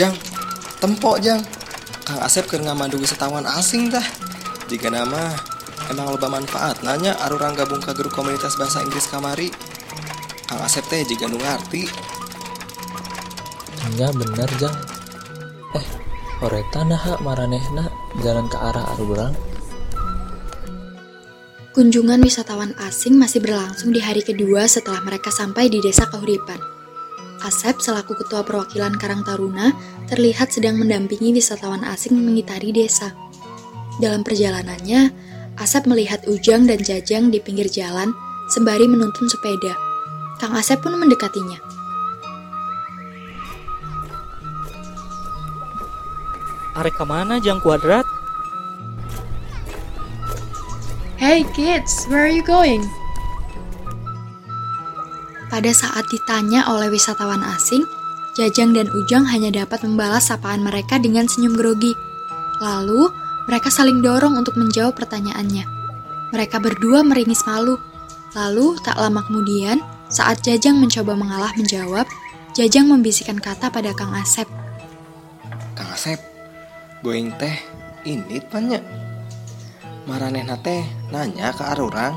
Jang, tempok Jang. Kang Asep keur ngamandu wisatawan asing dah. Jika nama emang loba manfaat nanya arurang gabung ke grup komunitas bahasa Inggris kamari. Kang Asep teh jika nu ngarti. Nya bener jang. Eh, horeta nah maranehna jalan ke arah arurang. Kunjungan wisatawan asing masih berlangsung di hari kedua setelah mereka sampai di desa Kahuripan. Asep selaku ketua perwakilan Karang Taruna terlihat sedang mendampingi wisatawan asing mengitari desa. Dalam perjalanannya, Asep melihat Ujang dan Jajang di pinggir jalan sembari menuntun sepeda. Kang Asep pun mendekatinya. Arek ke mana Jang Kuadrat? Hey kids, where are you going? Pada saat ditanya oleh wisatawan asing, Jajang dan Ujang hanya dapat membalas sapaan mereka dengan senyum grogi. Lalu, mereka saling dorong untuk menjawab pertanyaannya. Mereka berdua meringis malu. Lalu, tak lama kemudian, saat Jajang mencoba mengalah menjawab, Jajang membisikkan kata pada Kang Asep. Kang Asep, going teh ini banyak. Maranehna teh nanya ke arurang.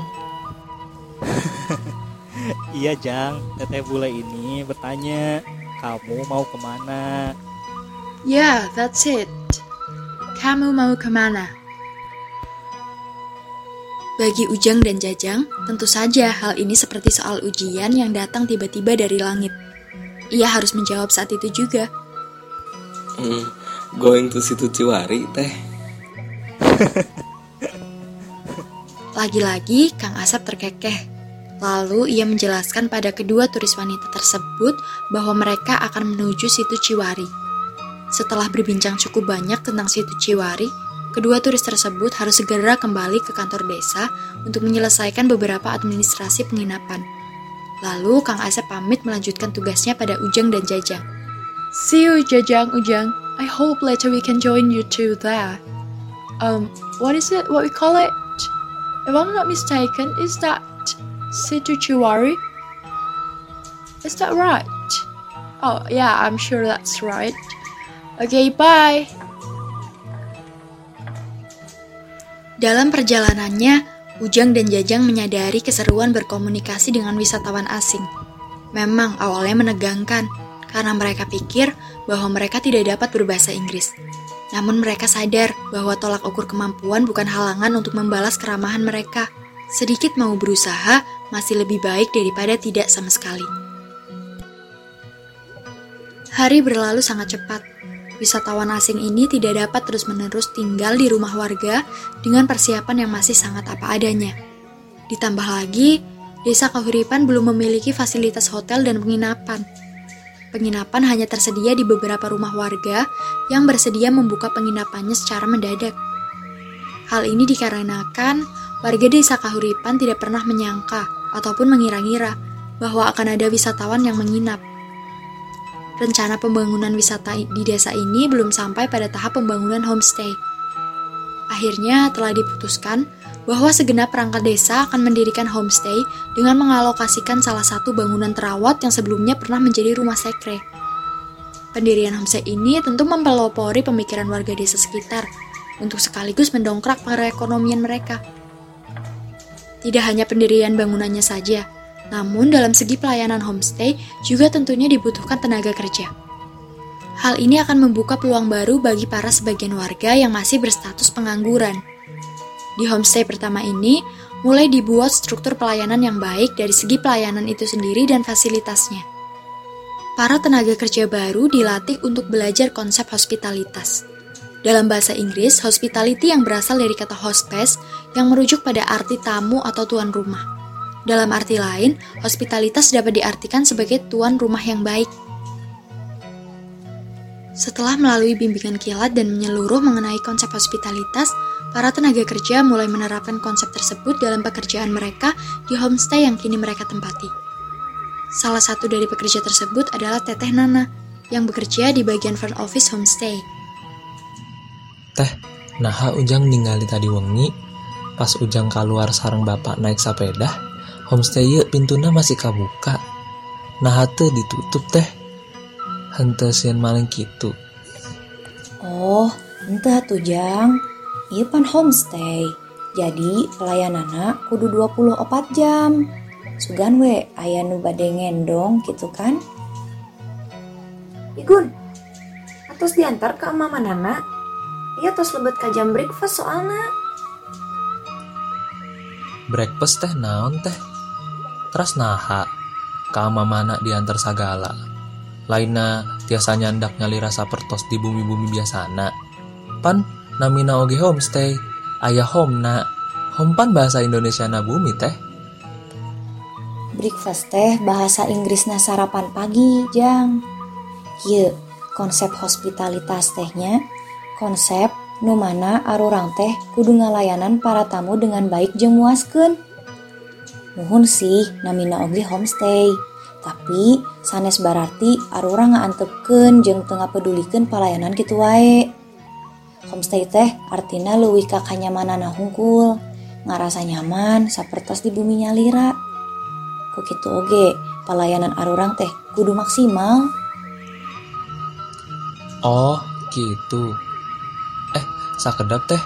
Iya Jang, teteh bule ini bertanya, kamu mau ke mana? Yeah, that's it. Kamu mau ke mana? Bagi Ujang dan Jajang, tentu saja hal ini seperti soal ujian yang datang tiba-tiba dari langit. Ia harus menjawab saat itu juga. Hmm, going to situ Ciwari teh. Lagi-lagi, Kang Asep terkekeh. Lalu ia menjelaskan pada kedua turis wanita tersebut bahwa mereka akan menuju situ Ciwari. Setelah berbincang cukup banyak tentang situ Ciwari, kedua turis tersebut harus segera kembali ke kantor desa untuk menyelesaikan beberapa administrasi penginapan. Lalu Kang Asep pamit melanjutkan tugasnya pada Ujang dan Jajang. See you, Jajang Ujang. I hope later we can join you two there. Um, what is it? What we call it? If I'm not mistaken, is that Situ Chiwari? Is that right? Oh, yeah, I'm sure that's right. Okay, bye. Dalam perjalanannya, Ujang dan Jajang menyadari keseruan berkomunikasi dengan wisatawan asing. Memang awalnya menegangkan, karena mereka pikir bahwa mereka tidak dapat berbahasa Inggris. Namun mereka sadar bahwa tolak ukur kemampuan bukan halangan untuk membalas keramahan mereka. Sedikit mau berusaha masih lebih baik daripada tidak sama sekali. Hari berlalu sangat cepat. Wisatawan asing ini tidak dapat terus-menerus tinggal di rumah warga dengan persiapan yang masih sangat apa adanya. Ditambah lagi, desa Kahuripan belum memiliki fasilitas hotel dan penginapan. Penginapan hanya tersedia di beberapa rumah warga yang bersedia membuka penginapannya secara mendadak. Hal ini dikarenakan warga desa Kahuripan tidak pernah menyangka ataupun mengira-ngira bahwa akan ada wisatawan yang menginap. Rencana pembangunan wisata di desa ini belum sampai pada tahap pembangunan homestay. Akhirnya telah diputuskan bahwa segenap perangkat desa akan mendirikan homestay dengan mengalokasikan salah satu bangunan terawat yang sebelumnya pernah menjadi rumah sekre. Pendirian homestay ini tentu mempelopori pemikiran warga desa sekitar untuk sekaligus mendongkrak perekonomian mereka. Tidak hanya pendirian bangunannya saja, namun dalam segi pelayanan homestay juga tentunya dibutuhkan tenaga kerja. Hal ini akan membuka peluang baru bagi para sebagian warga yang masih berstatus pengangguran. Di homestay pertama ini, mulai dibuat struktur pelayanan yang baik dari segi pelayanan itu sendiri dan fasilitasnya. Para tenaga kerja baru dilatih untuk belajar konsep hospitalitas. Dalam bahasa Inggris, hospitality yang berasal dari kata hospes yang merujuk pada arti tamu atau tuan rumah. Dalam arti lain, hospitalitas dapat diartikan sebagai tuan rumah yang baik. Setelah melalui bimbingan kilat dan menyeluruh mengenai konsep hospitalitas, para tenaga kerja mulai menerapkan konsep tersebut dalam pekerjaan mereka di homestay yang kini mereka tempati. Salah satu dari pekerja tersebut adalah Teteh Nana, yang bekerja di bagian front office homestay. Teh, naha ujang ningali tadi wengi pas ujang keluar sarang bapak naik sepeda homestay ye pintuna masih kabuka nah teu ditutup teh henteu sieun maling kitu Oh, entah tuh Jang. Ieu pan homestay. Jadi pelayanana kudu 24 jam. Sugan we aya nu bade ngendong gitu kan? Igun, atos diantar ke mama nana. Iya tos lebet ka jam breakfast soalna. breakfast teh naon teh Teras naha ka mana diantar sagala laina tiasa nyandak nyali rasa pertos di bumi-bumi biasana pan namina oge homestay ayah home na hompan bahasa Indonesia na bumi teh Breakfast teh bahasa Inggrisna sarapan pagi, Jang. Ye, konsep hospitalitas tehnya, konsep nu mana arurang teh kudu ngalayanan para tamu dengan baik jeung muaskeun. Nuhun sih namina oge homestay. Tapi sanes berarti arurang ngaantepkeun jeung tengah pedulikeun pelayanan kitu wae. Homestay teh artina leuwih ka kanyamanana hungkul, ngarasa nyaman sapertos di bumi nyalira. Ku kitu oge, pelayanan arurang teh kudu maksimal. Oh, gitu. Eh, sakedap teh,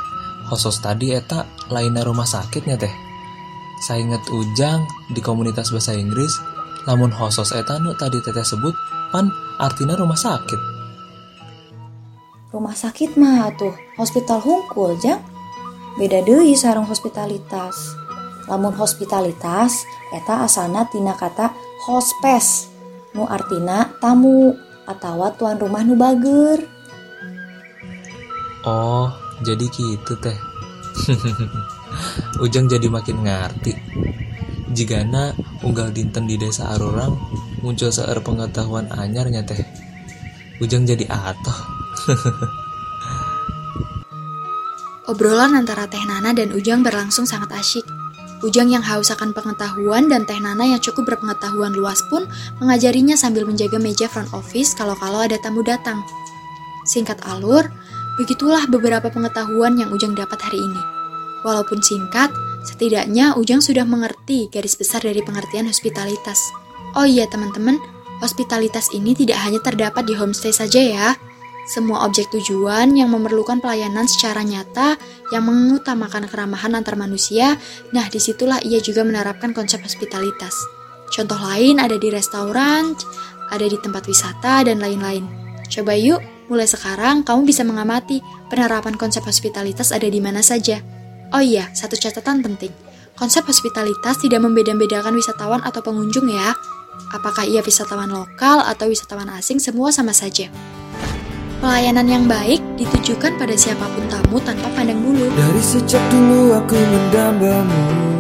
khusus tadi eta lainnya rumah sakitnya teh. Saya inget ujang di komunitas bahasa Inggris, lamun khusus eta nu tadi teteh sebut, pan artinya rumah sakit. Rumah sakit mah tuh hospital hungkul jang. Beda deui sareng hospitalitas. Lamun hospitalitas eta asalna tina kata hospes nu artina tamu atawa tuan rumah nu bager. Oh, jadi gitu teh. ujang jadi makin ngerti. Jigana unggal dinten di desa Arurang muncul seueur pengetahuan anyarnya teh. Ujang jadi atoh. Obrolan antara Teh Nana dan Ujang berlangsung sangat asyik. Ujang yang haus akan pengetahuan dan Teh Nana yang cukup berpengetahuan luas pun mengajarinya sambil menjaga meja front office kalau-kalau ada tamu datang. Singkat alur, begitulah beberapa pengetahuan yang Ujang dapat hari ini. Walaupun singkat, setidaknya Ujang sudah mengerti garis besar dari pengertian hospitalitas. Oh iya teman-teman, hospitalitas ini tidak hanya terdapat di homestay saja ya. Semua objek tujuan yang memerlukan pelayanan secara nyata yang mengutamakan keramahan antar manusia, nah di situlah ia juga menerapkan konsep hospitalitas. Contoh lain ada di restoran, ada di tempat wisata, dan lain-lain. Coba yuk, mulai sekarang kamu bisa mengamati penerapan konsep hospitalitas ada di mana saja. Oh iya, satu catatan penting. Konsep hospitalitas tidak membeda-bedakan wisatawan atau pengunjung ya. Apakah ia wisatawan lokal atau wisatawan asing, semua sama saja. Pelayanan yang baik ditujukan pada siapa pun tamu tanpa pandang bulu. Dari sejak dulu aku mendambamu